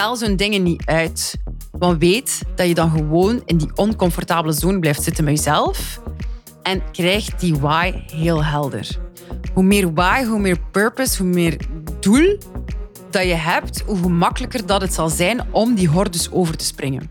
Stel zo'n dingen niet uit. Want weet dat je dan gewoon in die oncomfortabele zone blijft zitten met jezelf. En krijgt die why heel helder. Hoe meer why, hoe meer purpose, hoe meer doel dat je hebt, hoe gemakkelijker dat het zal zijn om die hordes over te springen.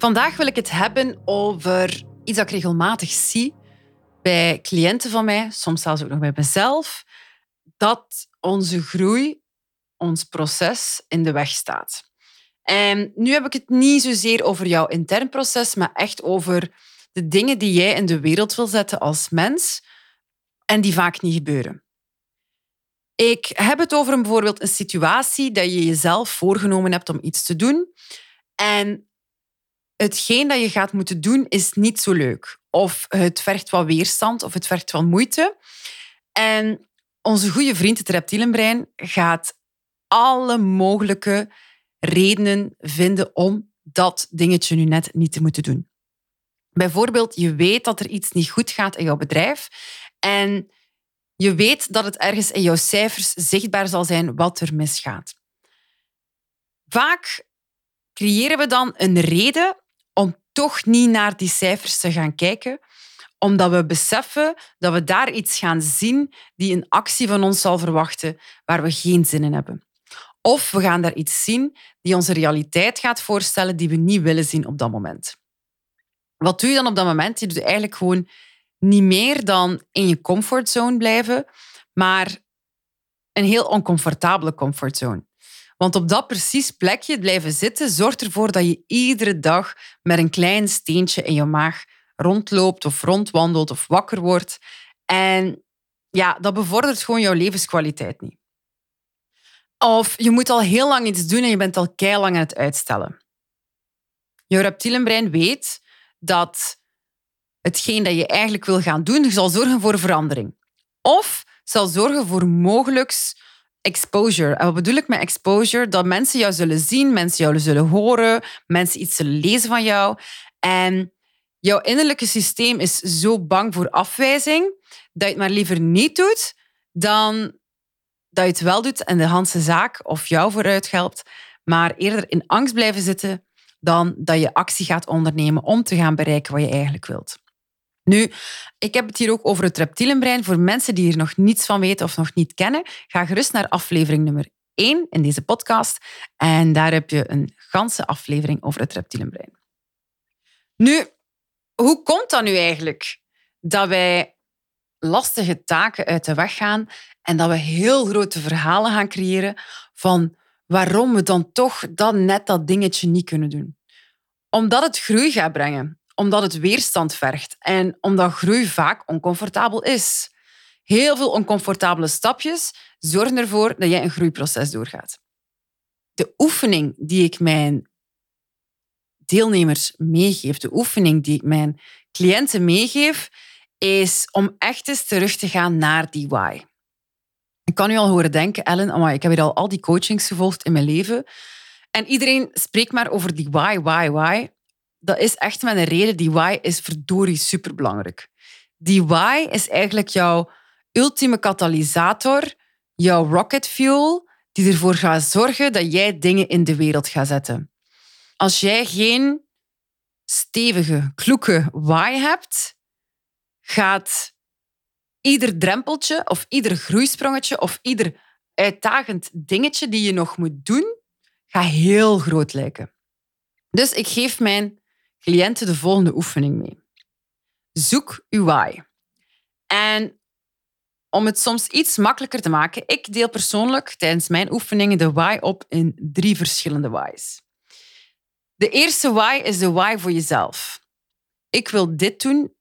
Vandaag wil ik het hebben over iets dat ik regelmatig zie bij cliënten van mij, soms zelfs ook nog bij mezelf, dat onze groei, ons proces in de weg staat. En nu heb ik het niet zozeer over jouw intern proces, maar echt over de dingen die jij in de wereld wil zetten als mens en die vaak niet gebeuren. Ik heb het over een, bijvoorbeeld een situatie dat je jezelf voorgenomen hebt om iets te doen en hetgeen dat je gaat moeten doen is niet zo leuk. Of het vergt wat weerstand of het vergt wat moeite. En onze goede vriend, het reptielenbrein, gaat alle mogelijke redenen vinden om dat dingetje nu net niet te moeten doen. Bijvoorbeeld, je weet dat er iets niet goed gaat in jouw bedrijf en je weet dat het ergens in jouw cijfers zichtbaar zal zijn wat er misgaat. Vaak creëren we dan een reden om toch niet naar die cijfers te gaan kijken, omdat we beseffen dat we daar iets gaan zien die een actie van ons zal verwachten waar we geen zin in hebben. Of we gaan daar iets zien die onze realiteit gaat voorstellen die we niet willen zien op dat moment. Wat doe je dan op dat moment? Je doet eigenlijk gewoon niet meer dan in je comfortzone blijven, maar een heel oncomfortabele comfortzone. Want op dat precies plekje blijven zitten zorgt ervoor dat je iedere dag met een klein steentje in je maag rondloopt of rondwandelt of wakker wordt. En ja, dat bevordert gewoon jouw levenskwaliteit niet. Of je moet al heel lang iets doen en je bent al lang aan het uitstellen. Je reptielenbrein weet dat hetgeen dat je eigenlijk wil gaan doen, zal zorgen voor verandering. Of zal zorgen voor mogelijks exposure. En wat bedoel ik met exposure? Dat mensen jou zullen zien, mensen jou zullen horen, mensen iets zullen lezen van jou. En jouw innerlijke systeem is zo bang voor afwijzing dat je het maar liever niet doet dan dat je het wel doet en de handse zaak of jou vooruit helpt, maar eerder in angst blijven zitten dan dat je actie gaat ondernemen om te gaan bereiken wat je eigenlijk wilt. Nu, ik heb het hier ook over het reptielenbrein. Voor mensen die hier nog niets van weten of nog niet kennen, ga gerust naar aflevering nummer 1 in deze podcast. En daar heb je een ganse aflevering over het reptielenbrein. Nu, hoe komt dat nu eigenlijk dat wij lastige taken uit de weg gaan en dat we heel grote verhalen gaan creëren van waarom we dan toch dat net dat dingetje niet kunnen doen? Omdat het groei gaat brengen omdat het weerstand vergt en omdat groei vaak oncomfortabel is. Heel veel oncomfortabele stapjes zorgen ervoor dat jij een groeiproces doorgaat. De oefening die ik mijn deelnemers meegeef, de oefening die ik mijn cliënten meegeef, is om echt eens terug te gaan naar die why. Ik kan u al horen denken, Ellen, amai, ik heb hier al al die coachings gevolgd in mijn leven. En iedereen spreekt maar over die why, why, why dat is echt met een reden. Die why is verdorie superbelangrijk. Die why is eigenlijk jouw ultieme katalysator, jouw rocket fuel, die ervoor gaat zorgen dat jij dingen in de wereld gaat zetten. Als jij geen stevige, kloeke why hebt, gaat ieder drempeltje of ieder groeisprongetje of ieder uitdagend dingetje die je nog moet doen, gaat heel groot lijken. Dus ik geef mijn cliënten de volgende oefening mee. Zoek uw why. En om het soms iets makkelijker te maken, ik deel persoonlijk tijdens mijn oefeningen de why op in drie verschillende why's. De eerste why is de why voor jezelf. Ik wil dit doen.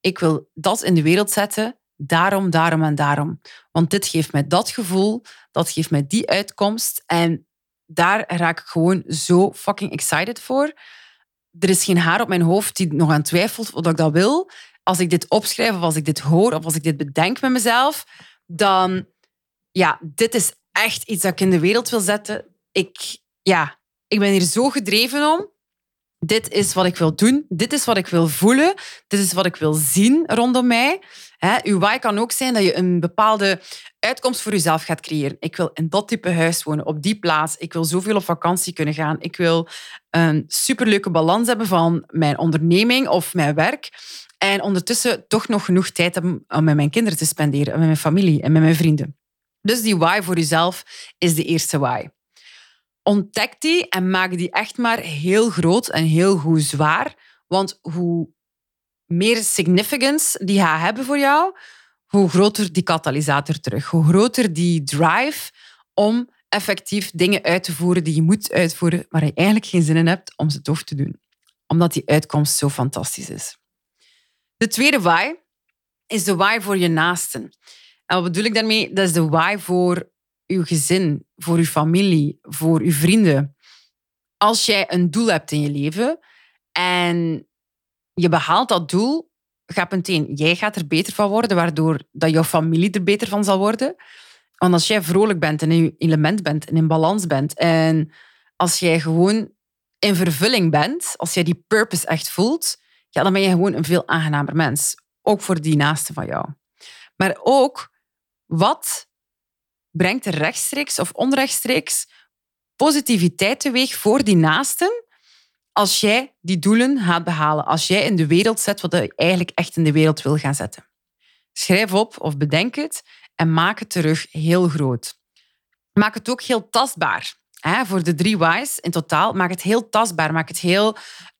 Ik wil dat in de wereld zetten. Daarom, daarom en daarom. Want dit geeft mij dat gevoel. Dat geeft mij die uitkomst. En daar raak ik gewoon zo fucking excited voor. Er is geen haar op mijn hoofd die nog aan twijfelt of ik dat wil. Als ik dit opschrijf of als ik dit hoor of als ik dit bedenk met mezelf, dan ja, dit is echt iets dat ik in de wereld wil zetten. Ik, ja, ik ben hier zo gedreven om. Dit is wat ik wil doen. Dit is wat ik wil voelen. Dit is wat ik wil zien rondom mij. Hè, uw why kan ook zijn dat je een bepaalde uitkomst voor jezelf gaat creëren. Ik wil in dat type huis wonen, op die plaats. Ik wil zoveel op vakantie kunnen gaan. Ik wil een superleuke balans hebben van mijn onderneming of mijn werk. En ondertussen toch nog genoeg tijd hebben om met mijn kinderen te spenderen, en met mijn familie en met mijn vrienden. Dus die why voor jezelf is de eerste why. Ontdek die en maak die echt maar heel groot en heel goed zwaar. Want hoe meer significance die gaat hebben voor jou, hoe groter die katalysator terug. Hoe groter die drive om effectief dingen uit te voeren die je moet uitvoeren, waar je eigenlijk geen zin in hebt om ze toch te doen. Omdat die uitkomst zo fantastisch is. De tweede why is de why voor je naasten. En wat bedoel ik daarmee? Dat is de why voor uw gezin, voor uw familie, voor uw vrienden. Als jij een doel hebt in je leven en je behaalt dat doel, gaat meteen, jij gaat er beter van worden, waardoor dat jouw familie er beter van zal worden. Want als jij vrolijk bent en in element bent en in balans bent en als jij gewoon in vervulling bent, als jij die purpose echt voelt, ja, dan ben je gewoon een veel aangenamer mens. Ook voor die naaste van jou. Maar ook, wat brengt er rechtstreeks of onrechtstreeks positiviteit teweeg voor die naasten als jij die doelen gaat behalen, als jij in de wereld zet wat je eigenlijk echt in de wereld wil gaan zetten. Schrijf op of bedenk het en maak het terug heel groot. Maak het ook heel tastbaar. Voor de drie whys in totaal, maak het heel tastbaar, maak het heel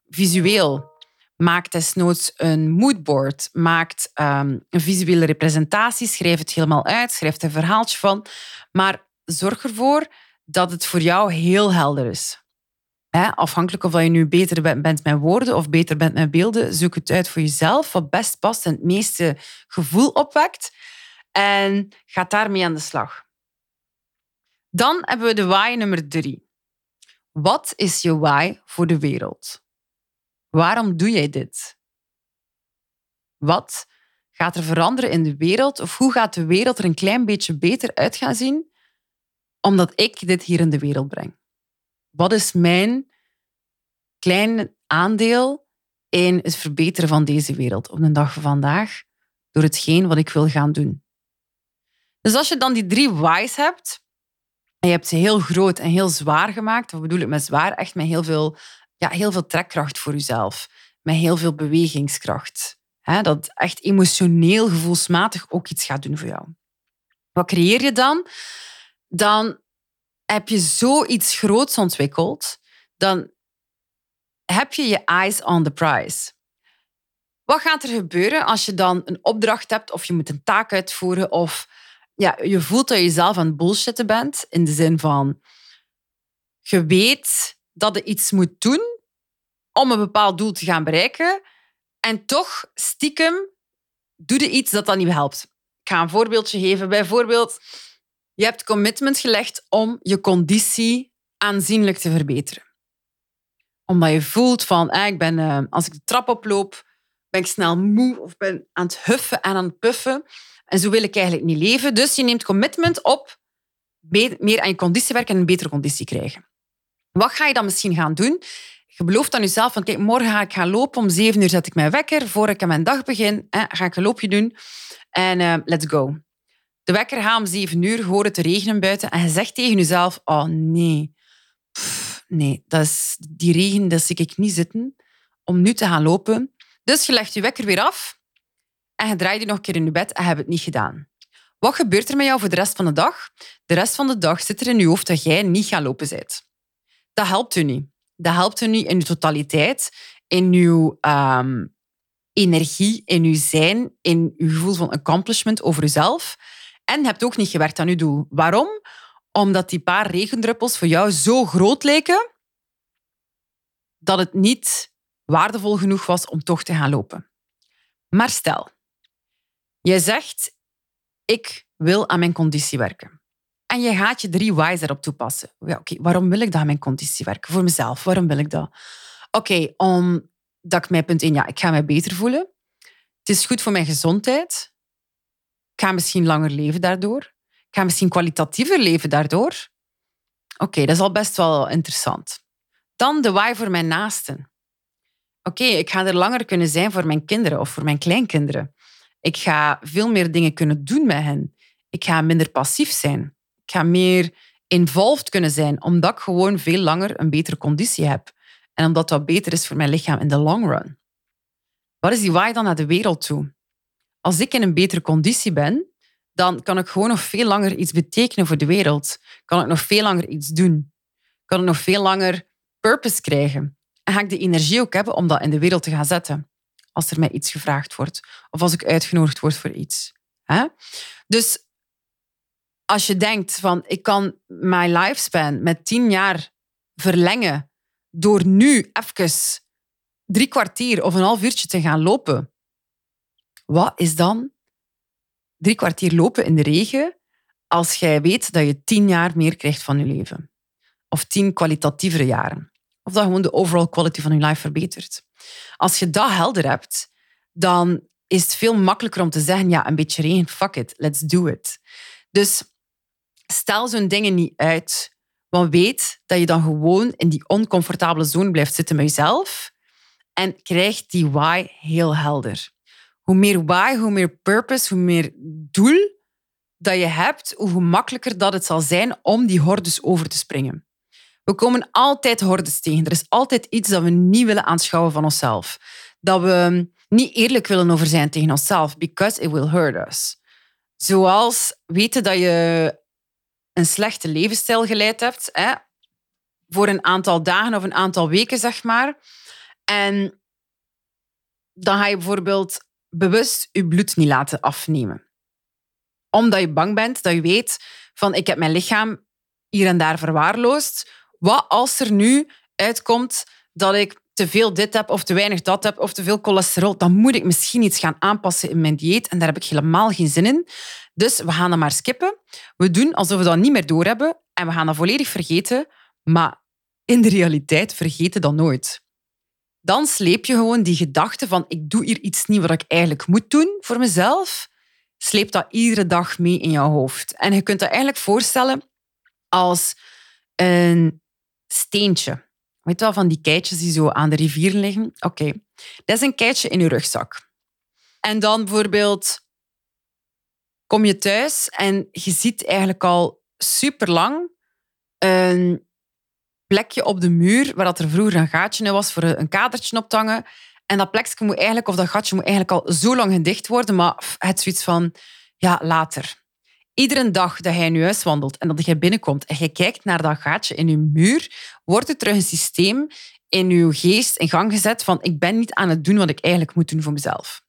visueel. Maak desnoods een moodboard, maak um, een visuele representatie, schrijf het helemaal uit, schrijf er een verhaaltje van. Maar zorg ervoor dat het voor jou heel helder is. Afhankelijk of je nu beter bent met woorden of beter bent met beelden, zoek het uit voor jezelf, wat best past en het meeste gevoel opwekt. En ga daarmee aan de slag. Dan hebben we de why nummer drie. Wat is je why voor de wereld? Waarom doe jij dit? Wat gaat er veranderen in de wereld? Of hoe gaat de wereld er een klein beetje beter uit gaan zien omdat ik dit hier in de wereld breng? Wat is mijn klein aandeel in het verbeteren van deze wereld op de dag van vandaag door hetgeen wat ik wil gaan doen? Dus als je dan die drie whys hebt, en je hebt ze heel groot en heel zwaar gemaakt, wat bedoel ik met zwaar? Echt met heel veel ja, heel veel trekkracht voor jezelf. Met heel veel bewegingskracht. Hè, dat echt emotioneel, gevoelsmatig ook iets gaat doen voor jou. Wat creëer je dan? Dan heb je zoiets groots ontwikkeld. Dan heb je je eyes on the prize. Wat gaat er gebeuren als je dan een opdracht hebt of je moet een taak uitvoeren of ja, je voelt dat je zelf aan het bullshitten bent in de zin van je weet dat je iets moet doen om een bepaald doel te gaan bereiken. En toch, stiekem, doe je iets dat dan niet helpt. Ik ga een voorbeeldje geven. Bijvoorbeeld, je hebt commitment gelegd om je conditie aanzienlijk te verbeteren. Omdat je voelt van, eh, ik ben, eh, als ik de trap oploop, ben ik snel moe of ben aan het huffen en aan het puffen. En zo wil ik eigenlijk niet leven. Dus je neemt commitment op meer aan je conditie werken en een betere conditie krijgen. Wat ga je dan misschien gaan doen? Je belooft aan jezelf van kijk, morgen ga ik gaan lopen. Om zeven uur zet ik mijn wekker. Voor ik aan mijn dag begin, ga ik een loopje doen. En let's go. De wekker gaat om zeven uur, hoor het regenen buiten. En je zegt tegen jezelf, oh nee. nee, dat is, die regen, dat zie ik niet zitten. Om nu te gaan lopen. Dus je legt je wekker weer af. En je draait je nog een keer in je bed en je hebt het niet gedaan. Wat gebeurt er met jou voor de rest van de dag? De rest van de dag zit er in je hoofd dat jij niet gaat lopen bent dat helpt u niet. Dat helpt u niet in uw totaliteit, in uw um, energie, in uw zijn, in uw gevoel van accomplishment over uzelf. En hebt ook niet gewerkt aan uw doel. Waarom? Omdat die paar regendruppels voor jou zo groot leken dat het niet waardevol genoeg was om toch te gaan lopen. Maar stel, jij zegt, ik wil aan mijn conditie werken. En je gaat je drie why's erop toepassen. Ja, oké, waarom wil ik dat aan mijn conditie werken? Voor mezelf, waarom wil ik dat? Oké, omdat ik mij punt in, ja, ik ga mij beter voelen. Het is goed voor mijn gezondheid. Ik ga misschien langer leven daardoor. Ik ga misschien kwalitatiever leven daardoor. Oké, dat is al best wel interessant. Dan de why voor mijn naasten. Oké, ik ga er langer kunnen zijn voor mijn kinderen of voor mijn kleinkinderen. Ik ga veel meer dingen kunnen doen met hen. Ik ga minder passief zijn. Ik ga meer involved kunnen zijn, omdat ik gewoon veel langer een betere conditie heb. En omdat dat beter is voor mijn lichaam in de long run. Wat is die why dan naar de wereld toe? Als ik in een betere conditie ben, dan kan ik gewoon nog veel langer iets betekenen voor de wereld. Kan ik nog veel langer iets doen. Kan ik nog veel langer purpose krijgen. En ga ik de energie ook hebben om dat in de wereld te gaan zetten. Als er mij iets gevraagd wordt. Of als ik uitgenodigd word voor iets. Dus als je denkt van ik kan mijn lifespan met tien jaar verlengen door nu even drie kwartier of een half uurtje te gaan lopen. Wat is dan drie kwartier lopen in de regen als jij weet dat je tien jaar meer krijgt van je leven? Of tien kwalitatievere jaren? Of dat gewoon de overall quality van je life verbetert? Als je dat helder hebt, dan is het veel makkelijker om te zeggen, ja, een beetje regen, fuck it, let's do it. Dus stel zo'n dingen niet uit, want weet dat je dan gewoon in die oncomfortabele zone blijft zitten met jezelf en krijgt die why heel helder. Hoe meer why, hoe meer purpose, hoe meer doel dat je hebt, hoe gemakkelijker dat het zal zijn om die hordes over te springen. We komen altijd hordes tegen. Er is altijd iets dat we niet willen aanschouwen van onszelf. Dat we niet eerlijk willen over zijn tegen onszelf, because it will hurt us. Zoals weten dat je een slechte levensstijl geleid hebt, hè, voor een aantal dagen of een aantal weken, zeg maar. En dan ga je bijvoorbeeld bewust je bloed niet laten afnemen. Omdat je bang bent, dat je weet van ik heb mijn lichaam hier en daar verwaarloosd. Wat als er nu uitkomt dat ik te veel dit heb of te weinig dat heb of te veel cholesterol, dan moet ik misschien iets gaan aanpassen in mijn dieet en daar heb ik helemaal geen zin in. Dus we gaan dat maar skippen. We doen alsof we dat niet meer doorhebben en we gaan dat volledig vergeten, maar in de realiteit vergeten dat nooit. Dan sleep je gewoon die gedachte van ik doe hier iets niet wat ik eigenlijk moet doen voor mezelf, sleep dat iedere dag mee in jouw hoofd. En je kunt dat eigenlijk voorstellen als een steentje. Weet je wel, van die keitjes die zo aan de rivier liggen? Oké, dat is een keitje in je rugzak. En dan bijvoorbeeld kom je thuis en je ziet eigenlijk al super lang plekje op de muur waar dat er vroeger een gaatje in was voor een kadertje op te hangen. En dat plekje moet eigenlijk, of dat gatje moet eigenlijk al zo lang gedicht worden, maar het zoiets van, ja, later. Iedere dag dat jij in je huis wandelt en dat jij binnenkomt en je kijkt naar dat gaatje in je muur, wordt er terug een systeem in je geest in gang gezet van ik ben niet aan het doen wat ik eigenlijk moet doen voor mezelf.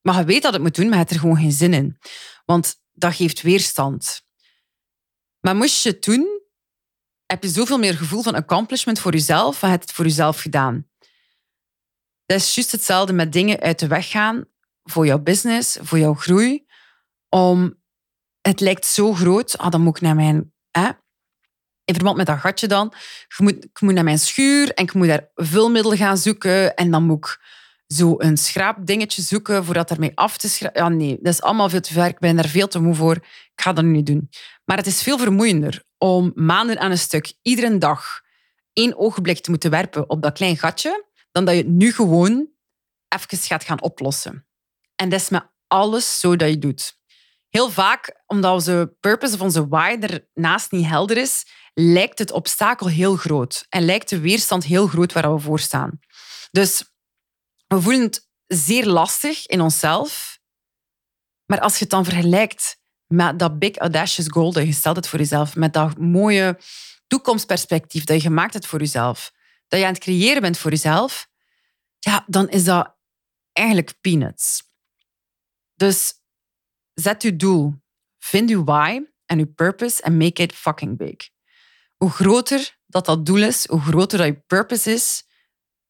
Maar je weet dat het moet doen, maar je hebt er gewoon geen zin in. Want dat geeft weerstand. Maar moest je het doen, heb je zoveel meer gevoel van accomplishment voor jezelf, van het voor jezelf gedaan. Dat is juist hetzelfde met dingen uit de weg gaan voor jouw business, voor jouw groei. Om, het lijkt zo groot, ah, dan moet ik naar mijn... Hè, in verband met dat gatje dan, ik moet, ik moet naar mijn schuur en ik moet daar vulmiddel gaan zoeken en dan moet ik zo een schraapdingetje zoeken voor dat ermee af te schrapen. Ja, nee, dat is allemaal veel te ver. Ik ben daar veel te moe voor. Ik ga dat nu niet doen. Maar het is veel vermoeiender om maanden aan een stuk, iedere dag, één ogenblik te moeten werpen op dat klein gatje, dan dat je het nu gewoon even gaat gaan oplossen. En dat is met alles zo dat je doet. Heel vaak, omdat onze purpose of onze why ernaast niet helder is, lijkt het obstakel heel groot en lijkt de weerstand heel groot waar we voor staan. Dus we voelen het zeer lastig in onszelf. Maar als je het dan vergelijkt met dat big audacious goal dat je gesteld hebt voor jezelf, met dat mooie toekomstperspectief dat je gemaakt hebt voor jezelf, dat je aan het creëren bent voor jezelf, ja, dan is dat eigenlijk peanuts. Dus zet je doel, vind je why en je purpose en make it fucking big. Hoe groter dat dat doel is, hoe groter dat je purpose is,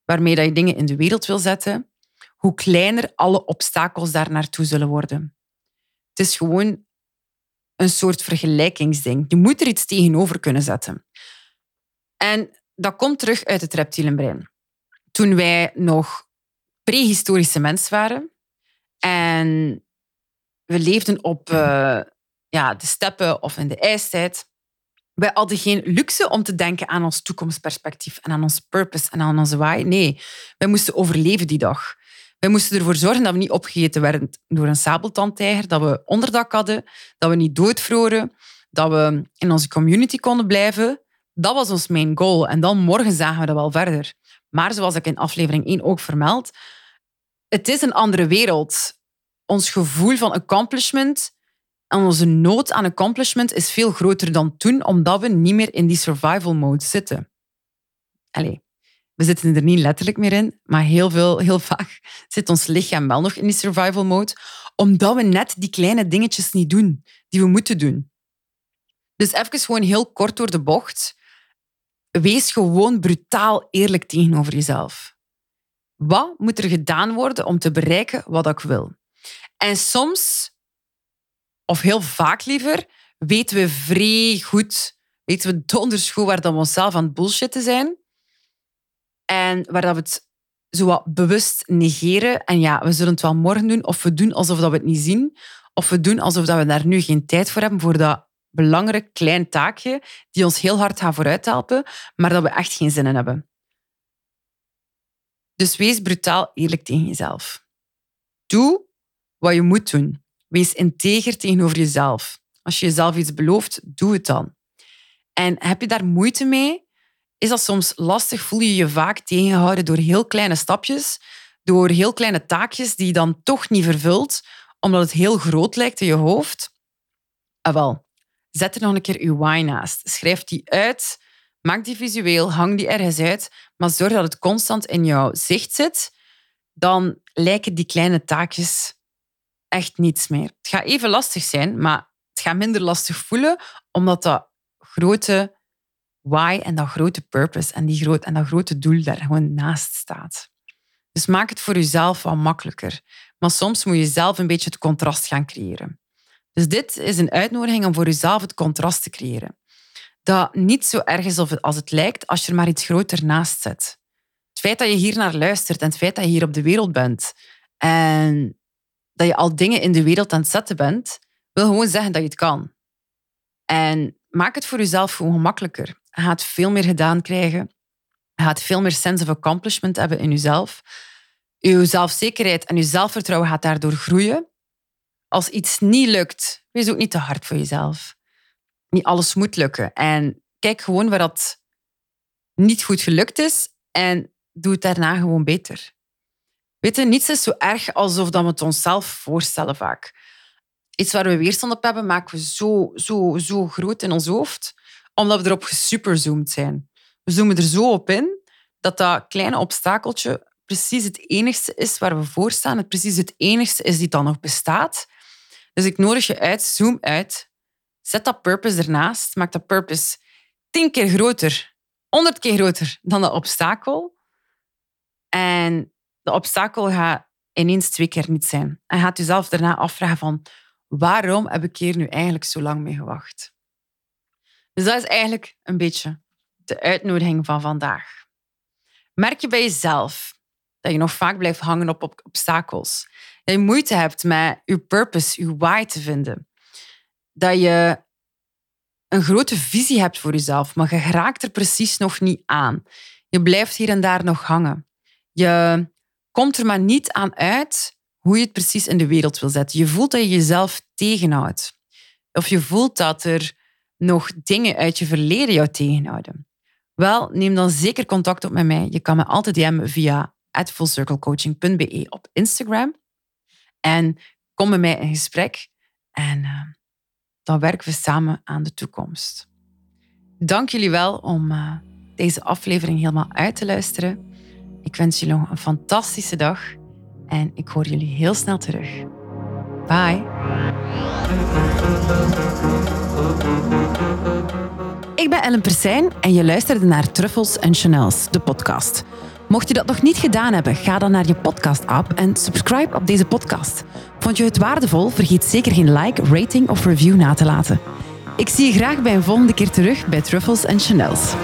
waarmee dat je dingen in de wereld wil zetten, hoe kleiner alle obstakels daar naartoe zullen worden. Het is gewoon een soort vergelijkingsding. Je moet er iets tegenover kunnen zetten. En dat komt terug uit het reptielenbrein. Toen wij nog prehistorische mens waren en we leefden op uh, ja, de steppen of in de ijstijd, wij hadden geen luxe om te denken aan ons toekomstperspectief en aan ons purpose en aan onze why. Nee, wij moesten overleven die dag. Wij moesten ervoor zorgen dat we niet opgegeten werden door een sabeltandtijger, dat we onderdak hadden, dat we niet doodvroren, dat we in onze community konden blijven. Dat was ons main goal. En dan morgen zagen we dat wel verder. Maar zoals ik in aflevering 1 ook vermeld, het is een andere wereld. Ons gevoel van accomplishment en onze nood aan accomplishment is veel groter dan toen, omdat we niet meer in die survival mode zitten. Allee, we zitten er niet letterlijk meer in, maar heel, veel, heel vaak zit ons lichaam wel nog in die survival mode, omdat we net die kleine dingetjes niet doen die we moeten doen. Dus even gewoon heel kort door de bocht. Wees gewoon brutaal eerlijk tegenover jezelf. Wat moet er gedaan worden om te bereiken wat ik wil? En soms, of heel vaak liever, weten we vrij goed, weten we donders goed waar we onszelf aan het bullshitten zijn. En waar dat we het zo wat bewust negeren. En ja, we zullen het wel morgen doen, of we doen alsof dat we het niet zien, of we doen alsof dat we daar nu geen tijd voor hebben, voor dat belangrijk klein taakje die ons heel hard gaat vooruit helpen, maar dat we echt geen zin in hebben. Dus wees brutaal eerlijk tegen jezelf. Doe wat je moet doen. Wees integer tegenover jezelf. Als je jezelf iets belooft, doe het dan. En heb je daar moeite mee? Is dat soms lastig? Voel je je vaak tegengehouden door heel kleine stapjes, door heel kleine taakjes die je dan toch niet vervult, omdat het heel groot lijkt in je hoofd? Ah, wel, zet er nog een keer je why naast. Schrijf die uit, maak die visueel, hang die ergens uit, maar zorg dat het constant in jouw zicht zit. Dan lijken die kleine taakjes echt niets meer. Het gaat even lastig zijn, maar het gaat minder lastig voelen, omdat dat grote why en dat grote purpose en, die groot, en dat grote doel daar gewoon naast staat. Dus maak het voor jezelf wat makkelijker. Maar soms moet je zelf een beetje het contrast gaan creëren. Dus dit is een uitnodiging om voor jezelf het contrast te creëren. Dat niet zo erg is als het lijkt als je er maar iets groter naast zet. Het feit dat je hier naar luistert en het feit dat je hier op de wereld bent en dat je al dingen in de wereld aan het zetten bent, wil gewoon zeggen dat je het kan. En maak het voor jezelf gewoon gemakkelijker. Gaat veel meer gedaan krijgen. Gaat veel meer sense of accomplishment hebben in jezelf. Je zelfzekerheid en je zelfvertrouwen gaat daardoor groeien. Als iets niet lukt, wees ook niet te hard voor jezelf. Niet alles moet lukken. En kijk gewoon waar dat niet goed gelukt is en doe het daarna gewoon beter. Weet je, niets is zo erg alsof dat we het onszelf voorstellen vaak. Iets waar we weerstand op hebben, maken we zo, zo, zo groot in ons hoofd, omdat we erop gesuperzoomd zijn. We zoomen er zo op in dat dat kleine obstakeltje precies het enigste is waar we voor staan. Het precies het enigste is die dan nog bestaat. Dus ik nodig je uit, zoom uit. Zet dat purpose ernaast. Maak dat purpose tien keer groter, honderd keer groter dan dat obstakel. En de obstakel gaat ineens twee keer niet zijn. En gaat jezelf daarna afvragen van waarom heb ik hier nu eigenlijk zo lang mee gewacht? Dus dat is eigenlijk een beetje de uitnodiging van vandaag. Merk je bij jezelf dat je nog vaak blijft hangen op, obstakels? Dat je moeite hebt met je purpose, je why te vinden? Dat je een grote visie hebt voor jezelf, maar je raakt er precies nog niet aan. Je blijft hier en daar nog hangen. Je komt er maar niet aan uit hoe je het precies in de wereld wil zetten. Je voelt dat je jezelf tegenhoudt. Of je voelt dat er nog dingen uit je verleden jou tegenhouden. Wel, neem dan zeker contact op met mij. Je kan me altijd DM'en via fullcirclecoaching.be op Instagram. En kom met mij in gesprek. En uh, dan werken we samen aan de toekomst. Dank jullie wel om uh, deze aflevering helemaal uit te luisteren. Ik wens jullie nog een fantastische dag en ik hoor jullie heel snel terug. Ik ben Ellen Persijn en je luisterde naar Truffles en Chanels, de podcast. Mocht je dat nog niet gedaan hebben, ga dan naar je podcast-app en subscribe op deze podcast. Vond je het waardevol? Vergeet zeker geen like, rating of review na te laten. Ik zie je graag bij een volgende keer terug bij Truffles en Chanels.